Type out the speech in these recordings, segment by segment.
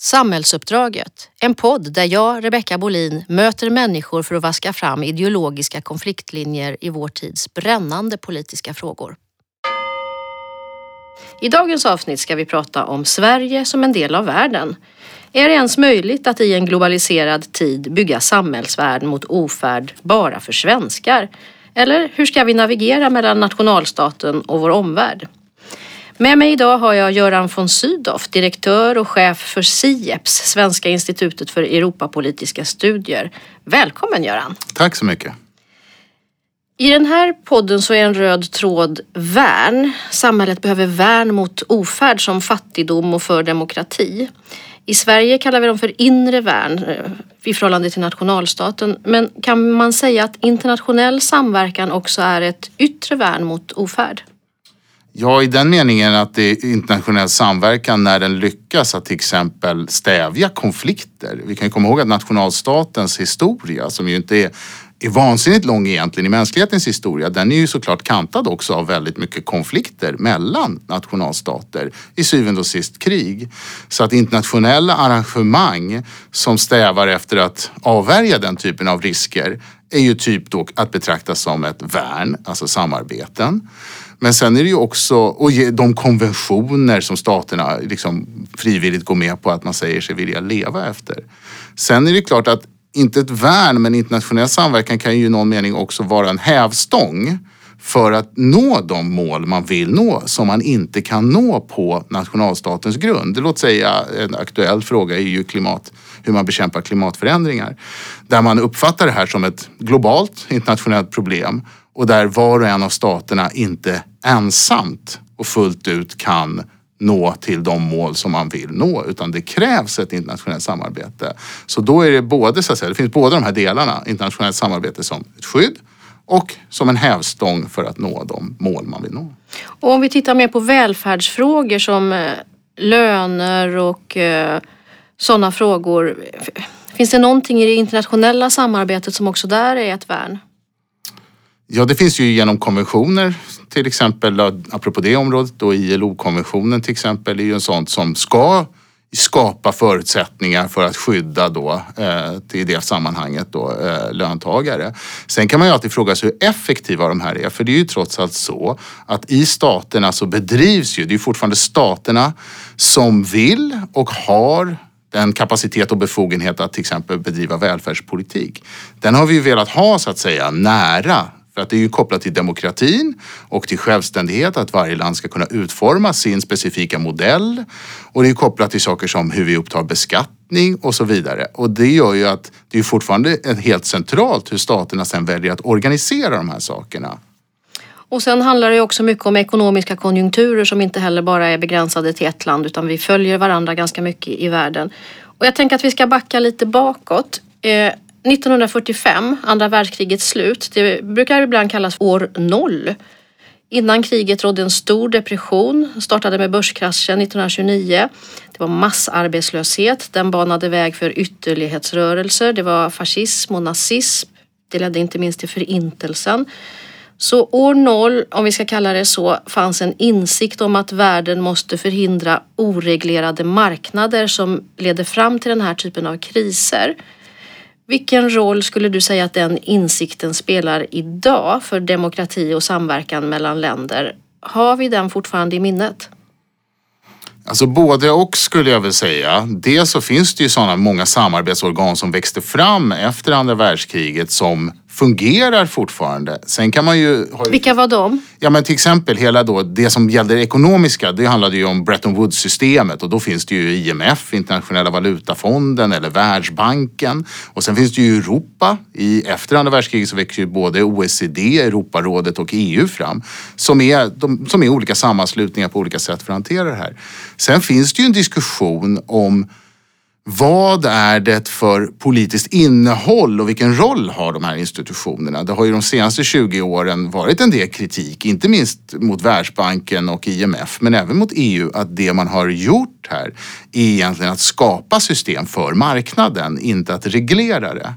Samhällsuppdraget, en podd där jag, Rebecka Bolin, möter människor för att vaska fram ideologiska konfliktlinjer i vår tids brännande politiska frågor. I dagens avsnitt ska vi prata om Sverige som en del av världen. Är det ens möjligt att i en globaliserad tid bygga samhällsvärden mot ofärd bara för svenskar? Eller hur ska vi navigera mellan nationalstaten och vår omvärld? Med mig idag har jag Göran von Sydow, direktör och chef för SIEPS, Svenska institutet för Europapolitiska studier. Välkommen Göran! Tack så mycket! I den här podden så är en röd tråd värn. Samhället behöver värn mot ofärd som fattigdom och för demokrati. I Sverige kallar vi dem för inre värn eh, i förhållande till nationalstaten. Men kan man säga att internationell samverkan också är ett yttre värn mot ofärd? Ja, i den meningen att det är internationell samverkan när den lyckas att till exempel stävja konflikter. Vi kan ju komma ihåg att nationalstatens historia, som ju inte är, är vansinnigt lång egentligen i mänsklighetens historia, den är ju såklart kantad också av väldigt mycket konflikter mellan nationalstater. I syvende och sist krig. Så att internationella arrangemang som strävar efter att avvärja den typen av risker är ju typ då att betrakta som ett värn, alltså samarbeten. Men sen är det ju också och de konventioner som staterna liksom frivilligt går med på att man säger sig vilja leva efter. Sen är det klart att inte ett värn, men internationell samverkan kan ju i någon mening också vara en hävstång för att nå de mål man vill nå som man inte kan nå på nationalstatens grund. Låt säga en aktuell fråga är ju klimat, hur man bekämpar klimatförändringar. Där man uppfattar det här som ett globalt internationellt problem och där var och en av staterna inte ensamt och fullt ut kan nå till de mål som man vill nå utan det krävs ett internationellt samarbete. Så då är det både, så att säga, det finns båda de här delarna, internationellt samarbete som ett skydd och som en hävstång för att nå de mål man vill nå. Och om vi tittar mer på välfärdsfrågor som eh, löner och eh, sådana frågor. Finns det någonting i det internationella samarbetet som också där är ett värn? Ja, det finns ju genom konventioner till exempel, apropå det området då ILO-konventionen till exempel är ju en sån som ska skapa förutsättningar för att skydda då eh, i det sammanhanget då eh, löntagare. Sen kan man ju alltid fråga sig hur effektiva de här är för det är ju trots allt så att i staterna så bedrivs ju, det är ju fortfarande staterna som vill och har den kapacitet och befogenhet att till exempel bedriva välfärdspolitik. Den har vi ju velat ha så att säga nära för att det är ju kopplat till demokratin och till självständighet, att varje land ska kunna utforma sin specifika modell. Och det är kopplat till saker som hur vi upptar beskattning och så vidare. Och det gör ju att det är fortfarande helt centralt hur staterna sen väljer att organisera de här sakerna. Och sen handlar det också mycket om ekonomiska konjunkturer som inte heller bara är begränsade till ett land utan vi följer varandra ganska mycket i världen. Och jag tänker att vi ska backa lite bakåt. Eh, 1945, andra världskrigets slut, det brukar ibland kallas år noll. Innan kriget rådde en stor depression, startade med börskraschen 1929. Det var massarbetslöshet, den banade väg för ytterlighetsrörelser. Det var fascism och nazism. Det ledde inte minst till förintelsen. Så år noll, om vi ska kalla det så, fanns en insikt om att världen måste förhindra oreglerade marknader som leder fram till den här typen av kriser. Vilken roll skulle du säga att den insikten spelar idag för demokrati och samverkan mellan länder? Har vi den fortfarande i minnet? Alltså både och skulle jag väl säga. Dels så finns det ju sådana många samarbetsorgan som växte fram efter andra världskriget som fungerar fortfarande. Sen kan man ju... Vilka var de? Ja men till exempel hela då det som gällde det ekonomiska. Det handlade ju om Bretton Woods-systemet och då finns det ju IMF, Internationella valutafonden eller Världsbanken. Och sen finns det ju Europa. I, efter andra världskriget så växer ju både OECD, Europarådet och EU fram. Som är, de, som är olika sammanslutningar på olika sätt för att hantera det här. Sen finns det ju en diskussion om vad är det för politiskt innehåll och vilken roll har de här institutionerna? Det har ju de senaste 20 åren varit en del kritik, inte minst mot Världsbanken och IMF, men även mot EU, att det man har gjort här är egentligen att skapa system för marknaden, inte att reglera det.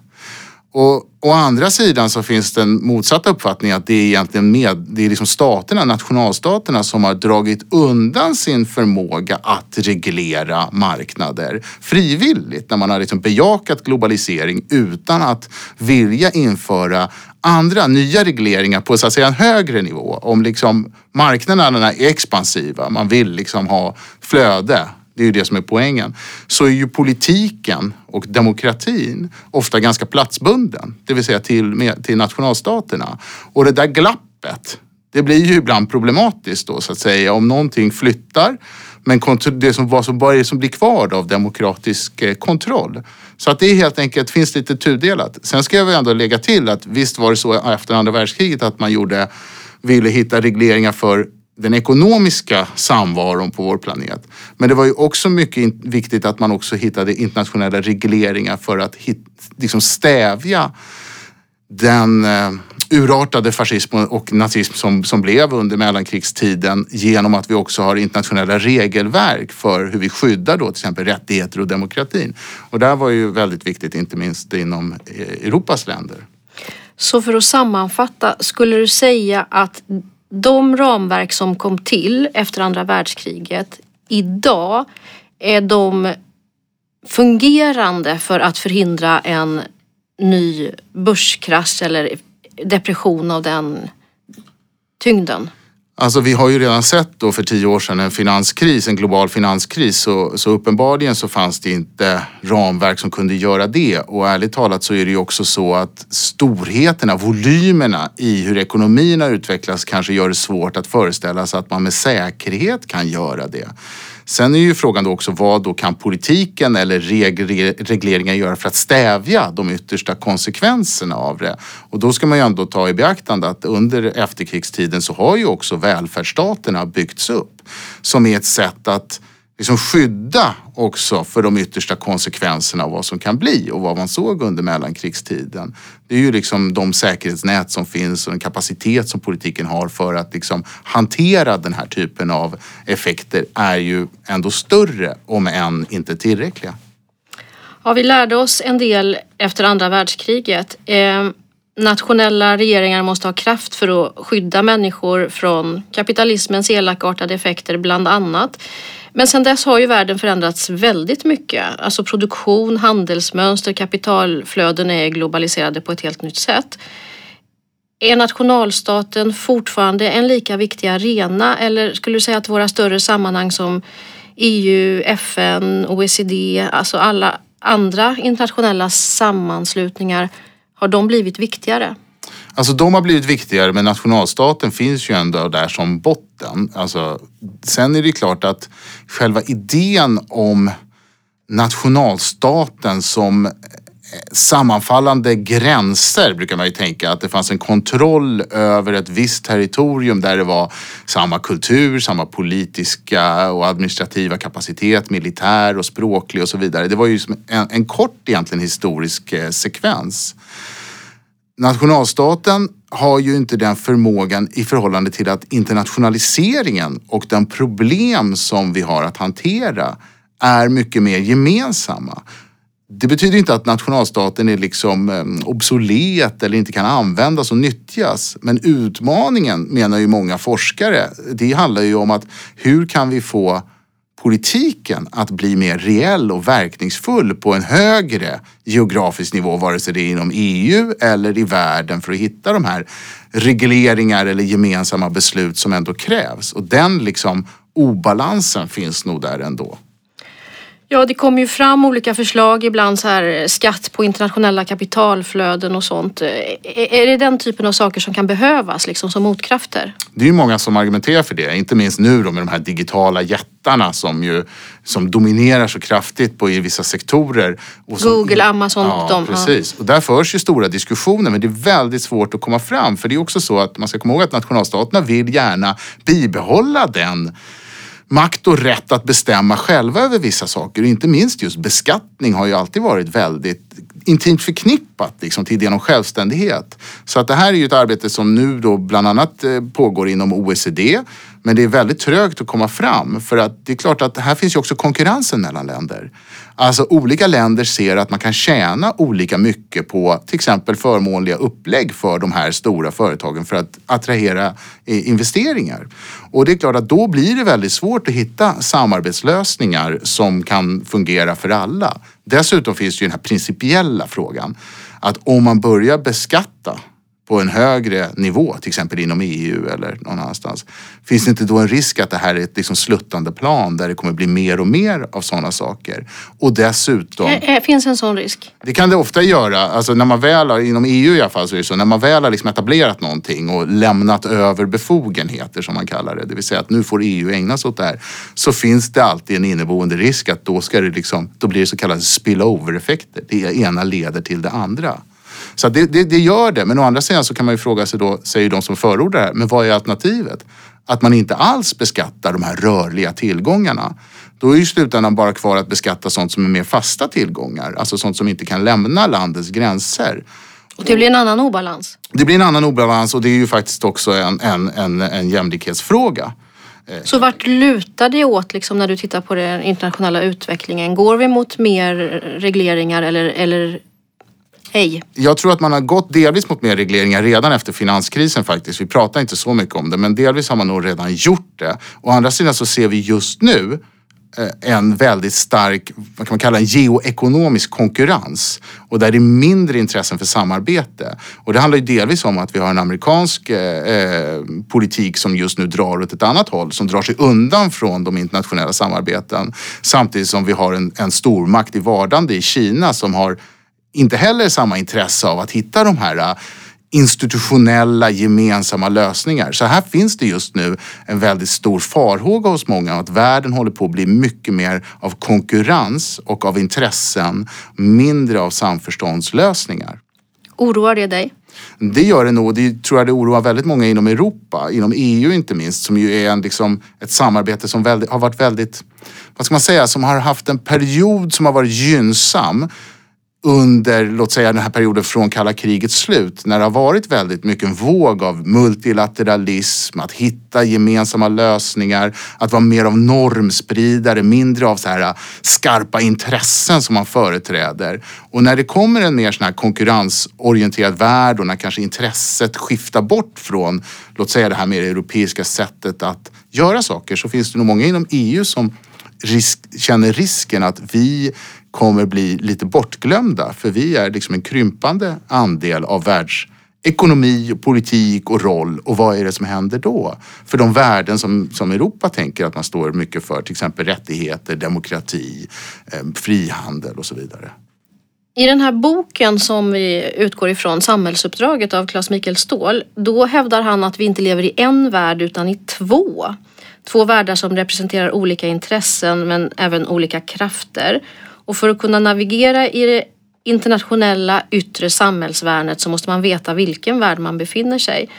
Och å andra sidan så finns det en motsatt uppfattning att det är egentligen med, det är liksom staterna, nationalstaterna som har dragit undan sin förmåga att reglera marknader frivilligt när man har liksom bejakat globalisering utan att vilja införa andra nya regleringar på så att säga en högre nivå. Om liksom marknaderna är expansiva, man vill liksom ha flöde det är ju det som är poängen, så är ju politiken och demokratin ofta ganska platsbunden, det vill säga till, till nationalstaterna. Och det där glappet, det blir ju ibland problematiskt då så att säga om någonting flyttar men det som, vad som, vad är det som blir kvar av demokratisk eh, kontroll? Så att det är helt enkelt, finns lite tudelat. Sen ska jag väl ändå lägga till att visst var det så efter andra världskriget att man gjorde, ville hitta regleringar för den ekonomiska samvaron på vår planet. Men det var ju också mycket viktigt att man också hittade internationella regleringar för att hit, liksom stävja den eh, urartade fascism och nazism som, som blev under mellankrigstiden genom att vi också har internationella regelverk för hur vi skyddar då till exempel rättigheter och demokratin. Och det här var ju väldigt viktigt, inte minst inom eh, Europas länder. Så för att sammanfatta, skulle du säga att de ramverk som kom till efter andra världskriget idag är de fungerande för att förhindra en ny börskrasch eller depression av den tyngden? Alltså vi har ju redan sett då för tio år sedan en finanskris, en global finanskris. Så, så uppenbarligen så fanns det inte ramverk som kunde göra det. Och ärligt talat så är det ju också så att storheterna, volymerna i hur ekonomierna utvecklas kanske gör det svårt att föreställa sig att man med säkerhet kan göra det. Sen är ju frågan då också vad då kan politiken eller regleringar göra för att stävja de yttersta konsekvenserna av det? Och då ska man ju ändå ta i beaktande att under efterkrigstiden så har ju också välfärdsstaterna byggts upp som är ett sätt att liksom skydda också för de yttersta konsekvenserna av vad som kan bli och vad man såg under mellankrigstiden. Det är ju liksom de säkerhetsnät som finns och den kapacitet som politiken har för att liksom hantera den här typen av effekter är ju ändå större om än inte tillräckliga. Ja, vi lärde oss en del efter andra världskriget. Eh, nationella regeringar måste ha kraft för att skydda människor från kapitalismens elakartade effekter bland annat. Men sedan dess har ju världen förändrats väldigt mycket. Alltså produktion, handelsmönster, kapitalflöden är globaliserade på ett helt nytt sätt. Är nationalstaten fortfarande en lika viktig arena eller skulle du säga att våra större sammanhang som EU, FN, OECD, alltså alla andra internationella sammanslutningar, har de blivit viktigare? Alltså de har blivit viktigare men nationalstaten finns ju ändå där som botten. Alltså, sen är det klart att själva idén om nationalstaten som eh, sammanfallande gränser brukar man ju tänka att det fanns en kontroll över ett visst territorium där det var samma kultur, samma politiska och administrativa kapacitet, militär och språklig och så vidare. Det var ju en, en kort egentligen historisk eh, sekvens nationalstaten har ju inte den förmågan i förhållande till att internationaliseringen och de problem som vi har att hantera är mycket mer gemensamma. Det betyder inte att nationalstaten är liksom obsolet eller inte kan användas och nyttjas. Men utmaningen menar ju många forskare, det handlar ju om att hur kan vi få politiken att bli mer reell och verkningsfull på en högre geografisk nivå, vare sig det är inom EU eller i världen för att hitta de här regleringar eller gemensamma beslut som ändå krävs. Och den liksom obalansen finns nog där ändå. Ja, det kommer ju fram olika förslag ibland så här skatt på internationella kapitalflöden och sånt. Är det den typen av saker som kan behövas liksom som motkrafter? Det är ju många som argumenterar för det, inte minst nu då med de här digitala jättarna som ju som dominerar så kraftigt på i vissa sektorer. Som, Google, Amazon, ja, de. Precis. Ja. Och där förs ju stora diskussioner men det är väldigt svårt att komma fram för det är också så att man ska komma ihåg att nationalstaterna vill gärna bibehålla den makt och rätt att bestämma själva över vissa saker. Inte minst just beskattning har ju alltid varit väldigt intimt förknippat liksom, till idén om självständighet. Så att det här är ju ett arbete som nu då bland annat eh, pågår inom OECD. Men det är väldigt trögt att komma fram för att det är klart att här finns ju också konkurrensen mellan länder. Alltså olika länder ser att man kan tjäna olika mycket på till exempel förmånliga upplägg för de här stora företagen för att attrahera eh, investeringar. Och det är klart att då blir det väldigt svårt att hitta samarbetslösningar som kan fungera för alla. Dessutom finns det ju den här principiella frågan att om man börjar beskatta på en högre nivå, till exempel inom EU eller någon annanstans. Finns det inte då en risk att det här är ett liksom sluttande plan där det kommer bli mer och mer av sådana saker? Och dessutom... Ä finns en sån risk? Det kan det ofta göra. Alltså när man väl har, inom EU i alla fall, så är det så. När man väl har liksom etablerat någonting och lämnat över befogenheter som man kallar det, det vill säga att nu får EU ägna sig åt det här, så finns det alltid en inneboende risk att då ska det liksom, då blir det så kallade spillover-effekter. Det ena leder till det andra. Så det, det, det, gör det. Men å andra sidan så kan man ju fråga sig då, säger de som förordar det här, men vad är alternativet? Att man inte alls beskattar de här rörliga tillgångarna. Då är ju slutändan bara kvar att beskatta sånt som är mer fasta tillgångar. Alltså sånt som inte kan lämna landets gränser. Och det blir en annan obalans? Det blir en annan obalans och det är ju faktiskt också en, en, en, en jämlikhetsfråga. Så vart lutar det åt liksom när du tittar på den internationella utvecklingen? Går vi mot mer regleringar eller, eller Hej. Jag tror att man har gått delvis mot mer regleringar redan efter finanskrisen faktiskt. Vi pratar inte så mycket om det, men delvis har man nog redan gjort det. Å andra sidan så ser vi just nu eh, en väldigt stark, vad kan man kalla en geoekonomisk konkurrens. Och där det är mindre intressen för samarbete. Och det handlar ju delvis om att vi har en amerikansk eh, eh, politik som just nu drar åt ett annat håll. Som drar sig undan från de internationella samarbeten. Samtidigt som vi har en, en stormakt i vardande i Kina som har inte heller samma intresse av att hitta de här äh, institutionella gemensamma lösningar. Så här finns det just nu en väldigt stor farhåga hos många att världen håller på att bli mycket mer av konkurrens och av intressen, mindre av samförståndslösningar. Oroar det dig? Det gör det nog. Det tror jag det oroar väldigt många inom Europa, inom EU inte minst, som ju är en, liksom, ett samarbete som väldigt, har varit väldigt, vad ska man säga, som har haft en period som har varit gynnsam under, låt säga den här perioden från kalla krigets slut, när det har varit väldigt mycket en våg av multilateralism, att hitta gemensamma lösningar, att vara mer av normspridare, mindre av så här äh, skarpa intressen som man företräder. Och när det kommer en mer sån här konkurrensorienterad värld och när kanske intresset skiftar bort från, låt säga det här mer europeiska sättet att göra saker, så finns det nog många inom EU som risk, känner risken att vi kommer bli lite bortglömda för vi är liksom en krympande andel av världsekonomi, politik och roll och vad är det som händer då? För de värden som, som Europa tänker att man står mycket för, till exempel rättigheter, demokrati, eh, frihandel och så vidare. I den här boken som vi utgår ifrån, Samhällsuppdraget av Claes Mikael Ståhl, då hävdar han att vi inte lever i en värld utan i två. Två världar som representerar olika intressen men även olika krafter. Och för att kunna navigera i det internationella yttre samhällsvärnet så måste man veta vilken värld man befinner sig.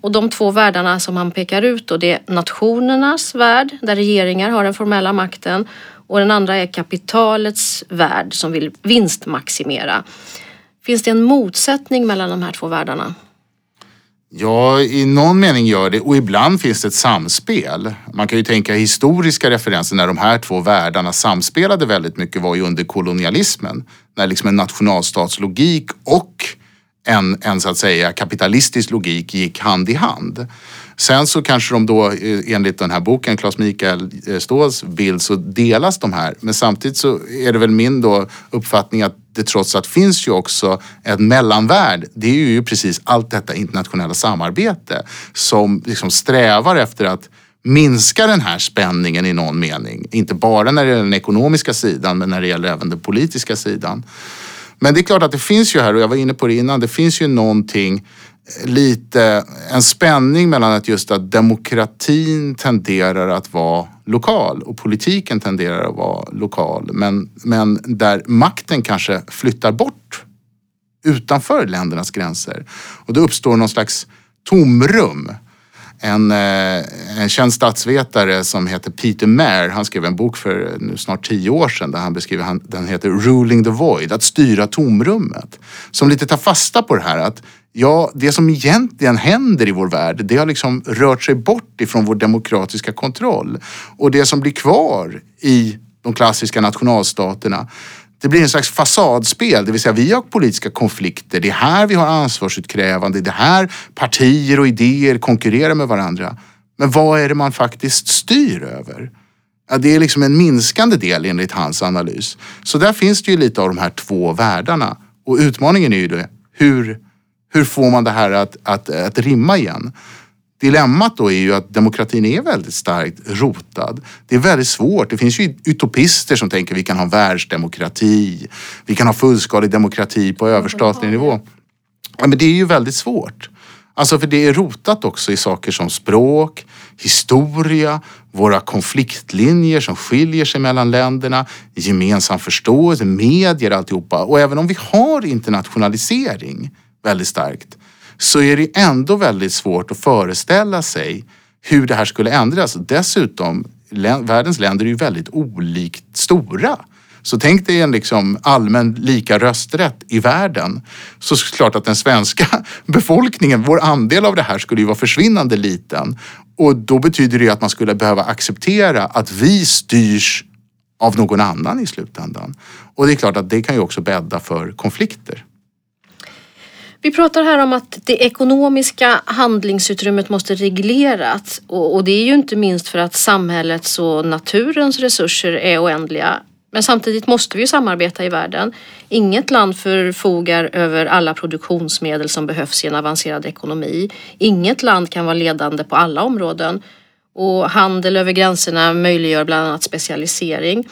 Och de två världarna som han pekar ut då det är nationernas värld där regeringar har den formella makten och den andra är kapitalets värld som vill vinstmaximera. Finns det en motsättning mellan de här två världarna? Ja, i någon mening gör det och ibland finns det ett samspel. Man kan ju tänka historiska referenser när de här två världarna samspelade väldigt mycket var ju under kolonialismen. När liksom en nationalstatslogik och en, en så att säga kapitalistisk logik gick hand i hand. Sen så kanske de då eh, enligt den här boken, Claes Mikael eh, Ståhls bild, så delas de här. Men samtidigt så är det väl min då uppfattning att det trots allt finns ju också en mellanvärld. Det är ju precis allt detta internationella samarbete som liksom strävar efter att minska den här spänningen i någon mening. Inte bara när det gäller den ekonomiska sidan men när det gäller även den politiska sidan. Men det är klart att det finns ju här, och jag var inne på det innan, det finns ju någonting lite en spänning mellan att just att demokratin tenderar att vara lokal och politiken tenderar att vara lokal. Men, men där makten kanske flyttar bort utanför ländernas gränser. Och då uppstår någon slags tomrum en, eh, en känd statsvetare som heter Peter Mayer, han skrev en bok för eh, nu snart tio år sedan där han beskriver, den heter Ruling the Void, att styra tomrummet. Som lite tar fasta på det här att ja, det som egentligen händer i vår värld, det har liksom rört sig bort ifrån vår demokratiska kontroll. Och det som blir kvar i de klassiska nationalstaterna, det blir en slags fasadspel, det vill säga vi har politiska konflikter. Det är här vi har ansvarsutkrävande. Det är här partier och idéer konkurrerar med varandra. Men vad är det man faktiskt styr över? Ja, det är liksom en minskande del enligt hans analys. Så där finns det ju lite av de här två världarna. Och utmaningen är ju det, hur, hur får man det här att, att, att rimma igen? Dilemmat då är ju att demokratin är väldigt starkt rotad. Det är väldigt svårt. Det finns ju utopister som tänker att vi kan ha världsdemokrati. Vi kan ha fullskalig demokrati på överstatlig nivå. Ja, men det är ju väldigt svårt. Alltså för det är rotat också i saker som språk, historia, våra konfliktlinjer som skiljer sig mellan länderna, gemensam förståelse, medier alltihopa. Och även om vi har internationalisering väldigt starkt så är det ändå väldigt svårt att föreställa sig hur det här skulle ändras. Dessutom, världens länder är ju väldigt olikt stora. Så tänk dig en liksom allmän lika rösträtt i världen. Så är det klart att den svenska befolkningen, vår andel av det här skulle ju vara försvinnande liten. Och då betyder det ju att man skulle behöva acceptera att vi styrs av någon annan i slutändan. Och det är klart att det kan ju också bädda för konflikter. Vi pratar här om att det ekonomiska handlingsutrymmet måste regleras och, och det är ju inte minst för att samhällets och naturens resurser är oändliga. Men samtidigt måste vi samarbeta i världen. Inget land förfogar över alla produktionsmedel som behövs i en avancerad ekonomi. Inget land kan vara ledande på alla områden. Och handel över gränserna möjliggör bland annat specialisering.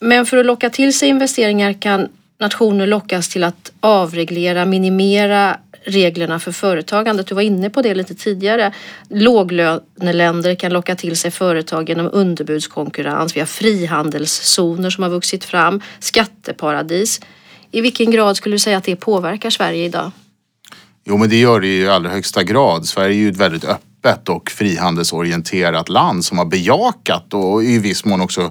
Men för att locka till sig investeringar kan nationer lockas till att avreglera, minimera reglerna för företagandet. Du var inne på det lite tidigare. Låglöneländer kan locka till sig företag genom underbudskonkurrens. Vi har frihandelszoner som har vuxit fram, skatteparadis. I vilken grad skulle du säga att det påverkar Sverige idag? Jo, men det gör det i allra högsta grad. Sverige är ju ett väldigt öppet och frihandelsorienterat land som har bejakat och i viss mån också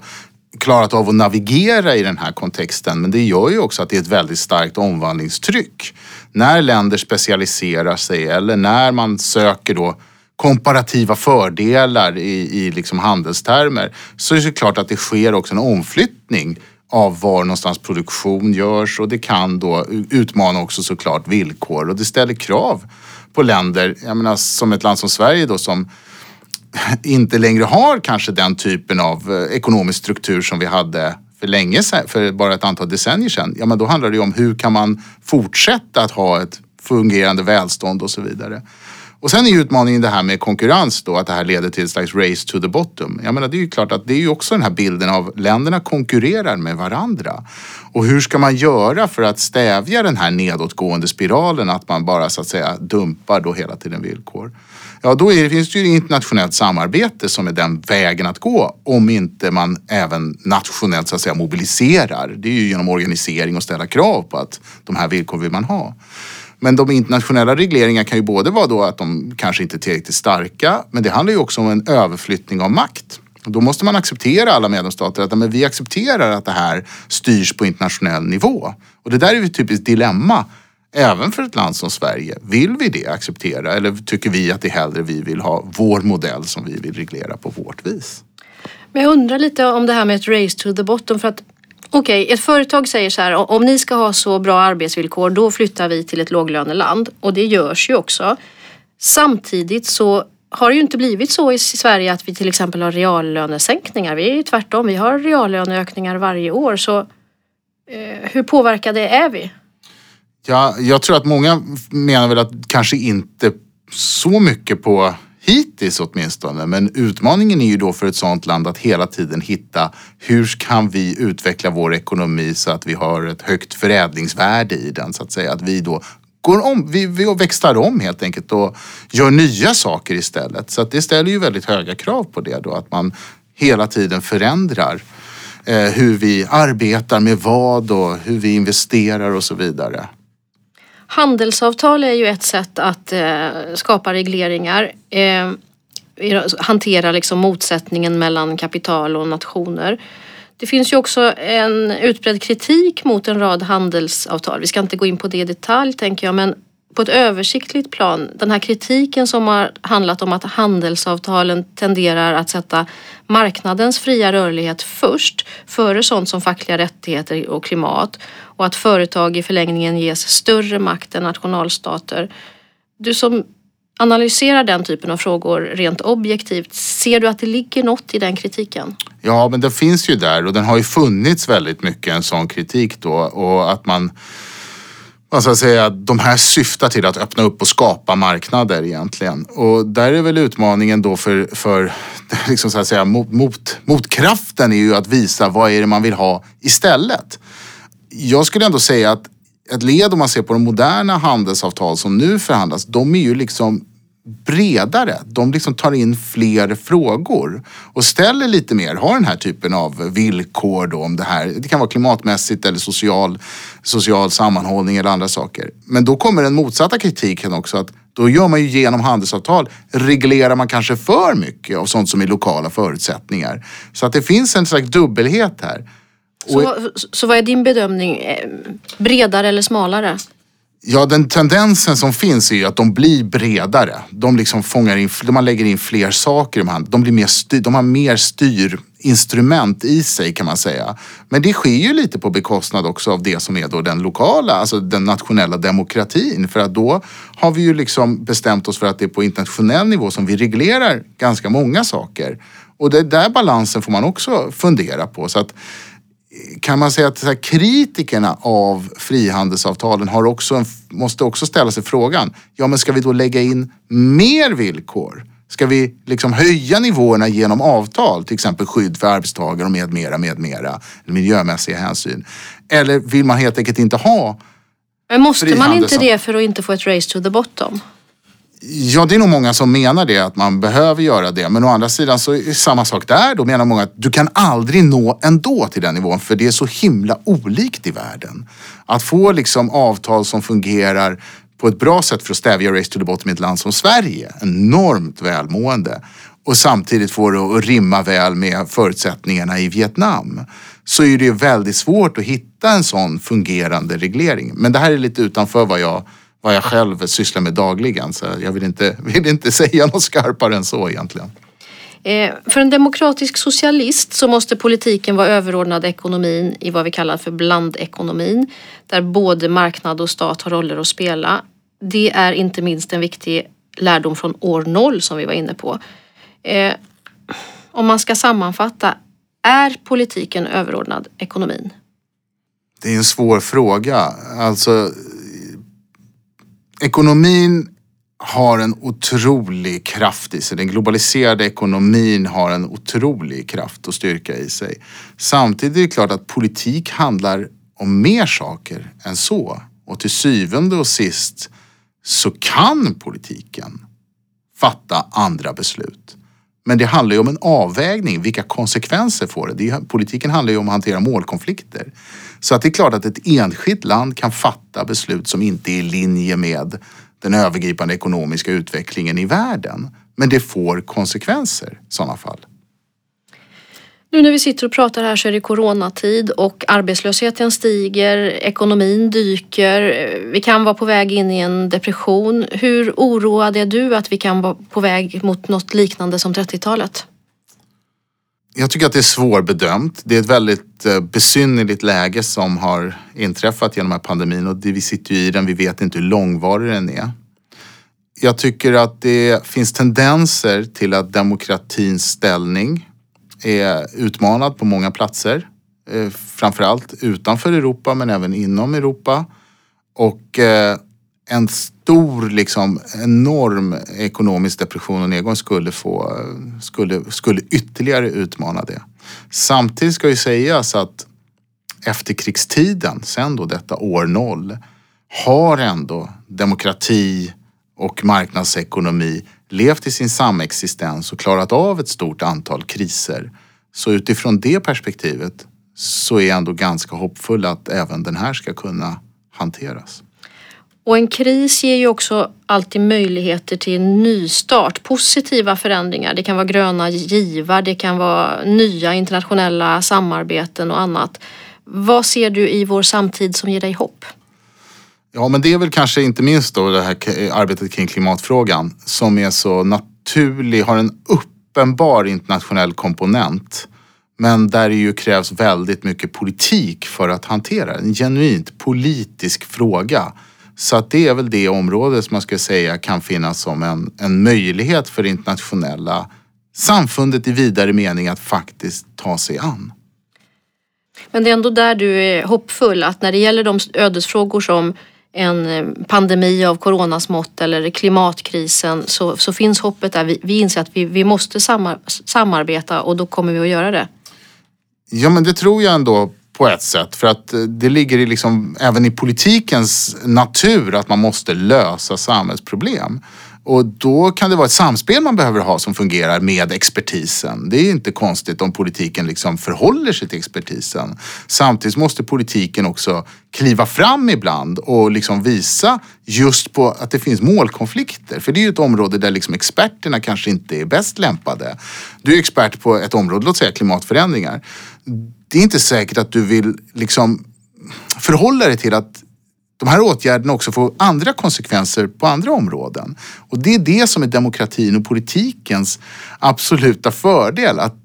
klarat av att navigera i den här kontexten. Men det gör ju också att det är ett väldigt starkt omvandlingstryck. När länder specialiserar sig eller när man söker då komparativa fördelar i, i liksom handelstermer så är det klart att det sker också en omflyttning av var någonstans produktion görs och det kan då utmana också såklart villkor och det ställer krav på länder, jag menar som ett land som Sverige då som inte längre har kanske den typen av eh, ekonomisk struktur som vi hade för länge sedan, för bara ett antal decennier sedan. Ja, men då handlar det ju om hur kan man fortsätta att ha ett fungerande välstånd och så vidare. Och sen är ju utmaningen det här med konkurrens då, att det här leder till ett slags race to the bottom. Jag menar, det är ju klart att det är ju också den här bilden av länderna konkurrerar med varandra. Och hur ska man göra för att stävja den här nedåtgående spiralen, att man bara så att säga dumpar då hela tiden villkor? Ja då är, finns det ju internationellt samarbete som är den vägen att gå om inte man även nationellt så att säga mobiliserar. Det är ju genom organisering och ställa krav på att de här villkor vill man ha. Men de internationella regleringarna kan ju både vara då att de kanske inte är tillräckligt starka, men det handlar ju också om en överflyttning av makt. Då måste man acceptera alla medlemsstater att men vi accepterar att det här styrs på internationell nivå. Och det där är ju ett typiskt dilemma även för ett land som Sverige. Vill vi det acceptera eller tycker vi att det är hellre vi vill ha vår modell som vi vill reglera på vårt vis? Men jag undrar lite om det här med ett race to the bottom för att Okej, okay, ett företag säger så här, om ni ska ha så bra arbetsvillkor då flyttar vi till ett låglöneland och det görs ju också. Samtidigt så har det ju inte blivit så i Sverige att vi till exempel har reallönesänkningar. Vi är ju tvärtom, vi har reallöneökningar varje år. Så eh, hur påverkade är vi? Ja, jag tror att många menar väl att kanske inte så mycket på hittills åtminstone. Men utmaningen är ju då för ett sådant land att hela tiden hitta hur kan vi utveckla vår ekonomi så att vi har ett högt förädlingsvärde i den så att säga. Att vi då går om, vi, vi växlar om helt enkelt och gör nya saker istället. Så att det ställer ju väldigt höga krav på det då att man hela tiden förändrar eh, hur vi arbetar med vad och hur vi investerar och så vidare. Handelsavtal är ju ett sätt att eh, skapa regleringar. Eh, hantera liksom motsättningen mellan kapital och nationer. Det finns ju också en utbredd kritik mot en rad handelsavtal. Vi ska inte gå in på det i detalj tänker jag men på ett översiktligt plan, den här kritiken som har handlat om att handelsavtalen tenderar att sätta marknadens fria rörlighet först, före sånt som fackliga rättigheter och klimat och att företag i förlängningen ges större makt än nationalstater. Du som analyserar den typen av frågor rent objektivt, ser du att det ligger något i den kritiken? Ja, men den finns ju där och den har ju funnits väldigt mycket en sån kritik då och att man vad ska säga, de här syftar till att öppna upp och skapa marknader egentligen. Och där är väl utmaningen då för, för liksom så att säga, mot, mot, motkraften är ju att visa vad är det man vill ha istället. Jag skulle ändå säga att ett led om man ser på de moderna handelsavtal som nu förhandlas, de är ju liksom bredare. De liksom tar in fler frågor och ställer lite mer, har den här typen av villkor då om det här. Det kan vara klimatmässigt eller social, social sammanhållning eller andra saker. Men då kommer den motsatta kritiken också att då gör man ju genom handelsavtal, reglerar man kanske för mycket av sånt som är lokala förutsättningar. Så att det finns en slags dubbelhet här. Så, så vad är din bedömning? Eh, bredare eller smalare? Ja, den tendensen som finns är ju att de blir bredare. De liksom fångar in, man lägger in fler saker i de De, blir mer styr, de har mer styrinstrument i sig kan man säga. Men det sker ju lite på bekostnad också av det som är då den lokala, alltså den nationella demokratin. För att då har vi ju liksom bestämt oss för att det är på internationell nivå som vi reglerar ganska många saker. Och det där balansen får man också fundera på. Så att kan man säga att här, kritikerna av frihandelsavtalen har också en, måste också ställa sig frågan, ja men ska vi då lägga in mer villkor? Ska vi liksom höja nivåerna genom avtal, till exempel skydd för arbetstagare och med mera, med mera, miljömässiga hänsyn? Eller vill man helt enkelt inte ha Men måste man inte det för att inte få ett race to the bottom? Ja, det är nog många som menar det, att man behöver göra det. Men å andra sidan så är det samma sak där. Då menar många att du kan aldrig nå ändå till den nivån för det är så himla olikt i världen. Att få liksom avtal som fungerar på ett bra sätt för att stävja race to the bottom i ett land som Sverige, enormt välmående och samtidigt få det att rimma väl med förutsättningarna i Vietnam så är det väldigt svårt att hitta en sån fungerande reglering. Men det här är lite utanför vad jag vad jag själv sysslar med dagligen. Så jag vill inte, vill inte säga något skarpare än så egentligen. Eh, för en demokratisk socialist så måste politiken vara överordnad ekonomin i vad vi kallar för blandekonomin. Där både marknad och stat har roller att spela. Det är inte minst en viktig lärdom från år noll som vi var inne på. Eh, om man ska sammanfatta, är politiken överordnad ekonomin? Det är en svår fråga. Alltså ekonomin har en otrolig kraft i sig. Den globaliserade ekonomin har en otrolig kraft och styrka i sig. Samtidigt är det klart att politik handlar om mer saker än så. Och till syvende och sist så kan politiken fatta andra beslut. Men det handlar ju om en avvägning. Vilka konsekvenser får det? Politiken handlar ju om att hantera målkonflikter. Så att det är klart att ett enskilt land kan fatta beslut som inte är i linje med den övergripande ekonomiska utvecklingen i världen. Men det får konsekvenser i sådana fall. Nu när vi sitter och pratar här så är det coronatid och arbetslösheten stiger, ekonomin dyker, vi kan vara på väg in i en depression. Hur oroad är du att vi kan vara på väg mot något liknande som 30-talet? Jag tycker att det är svårbedömt. Det är ett väldigt eh, besynnerligt läge som har inträffat genom den här pandemin och vi sitter ju i den. Vi vet inte hur långvarig den är. Jag tycker att det finns tendenser till att demokratins ställning är utmanad på många platser. Eh, framförallt utanför Europa men även inom Europa. Och eh, en stor, liksom enorm ekonomisk depression och nedgång skulle, få, skulle, skulle ytterligare utmana det. Samtidigt ska ju sägas att efterkrigstiden, sen då detta år noll, har ändå demokrati och marknadsekonomi levt i sin samexistens och klarat av ett stort antal kriser. Så utifrån det perspektivet så är jag ändå ganska hoppfull att även den här ska kunna hanteras. Och en kris ger ju också alltid möjligheter till nystart, positiva förändringar. Det kan vara gröna givar, det kan vara nya internationella samarbeten och annat. Vad ser du i vår samtid som ger dig hopp? Ja, men det är väl kanske inte minst då det här arbetet kring klimatfrågan som är så naturlig, har en uppenbar internationell komponent. Men där det ju krävs väldigt mycket politik för att hantera En genuint politisk fråga. Så att det är väl det område som man ska säga kan finnas som en, en möjlighet för det internationella samfundet i vidare mening att faktiskt ta sig an. Men det är ändå där du är hoppfull att när det gäller de ödesfrågor som en eh, pandemi av coronasmått eller klimatkrisen så, så finns hoppet där. Vi, vi inser att vi, vi måste samar, samarbeta och då kommer vi att göra det. Ja men det tror jag ändå på ett sätt. För att eh, det ligger i liksom, även i politikens natur att man måste lösa samhällsproblem. Och då kan det vara ett samspel man behöver ha som fungerar med expertisen. Det är inte konstigt om politiken liksom förhåller sig till expertisen. Samtidigt måste politiken också kliva fram ibland och liksom visa just på att det finns målkonflikter. För det är ju ett område där liksom experterna kanske inte är bäst lämpade. Du är expert på ett område, låt säga klimatförändringar. Det är inte säkert att du vill liksom förhålla dig till att de här åtgärderna också får andra konsekvenser på andra områden. Och det är det som är demokratin och politikens absoluta fördel. Att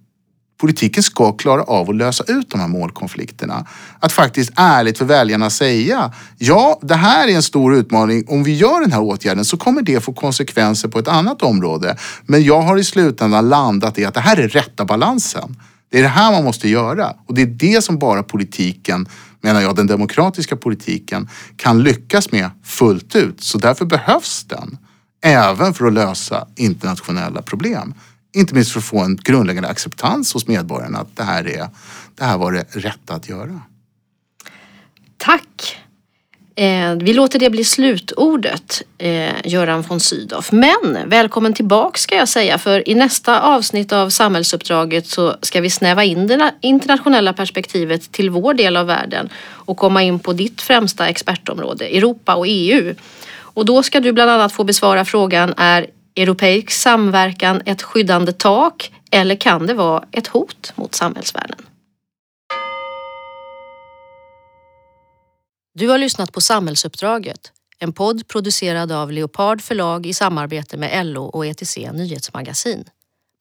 politiken ska klara av att lösa ut de här målkonflikterna. Att faktiskt ärligt för väljarna säga, ja det här är en stor utmaning. Om vi gör den här åtgärden så kommer det få konsekvenser på ett annat område. Men jag har i slutändan landat i att det här är rätta balansen. Det är det här man måste göra och det är det som bara politiken menar jag, den demokratiska politiken kan lyckas med fullt ut. Så därför behövs den. Även för att lösa internationella problem. Inte minst för att få en grundläggande acceptans hos medborgarna att det här, är, det här var det rätta att göra. Eh, vi låter det bli slutordet, eh, Göran von Sydow. Men välkommen tillbaka ska jag säga, för i nästa avsnitt av Samhällsuppdraget så ska vi snäva in det internationella perspektivet till vår del av världen och komma in på ditt främsta expertområde, Europa och EU. Och då ska du bland annat få besvara frågan, är europeisk samverkan ett skyddande tak eller kan det vara ett hot mot samhällsvärden? Du har lyssnat på Samhällsuppdraget, en podd producerad av Leopard förlag i samarbete med LO och ETC Nyhetsmagasin.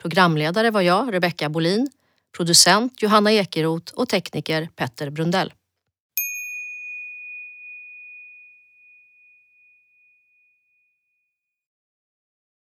Programledare var jag, Rebecka Bolin, producent Johanna Ekeroth och tekniker Petter Brundell.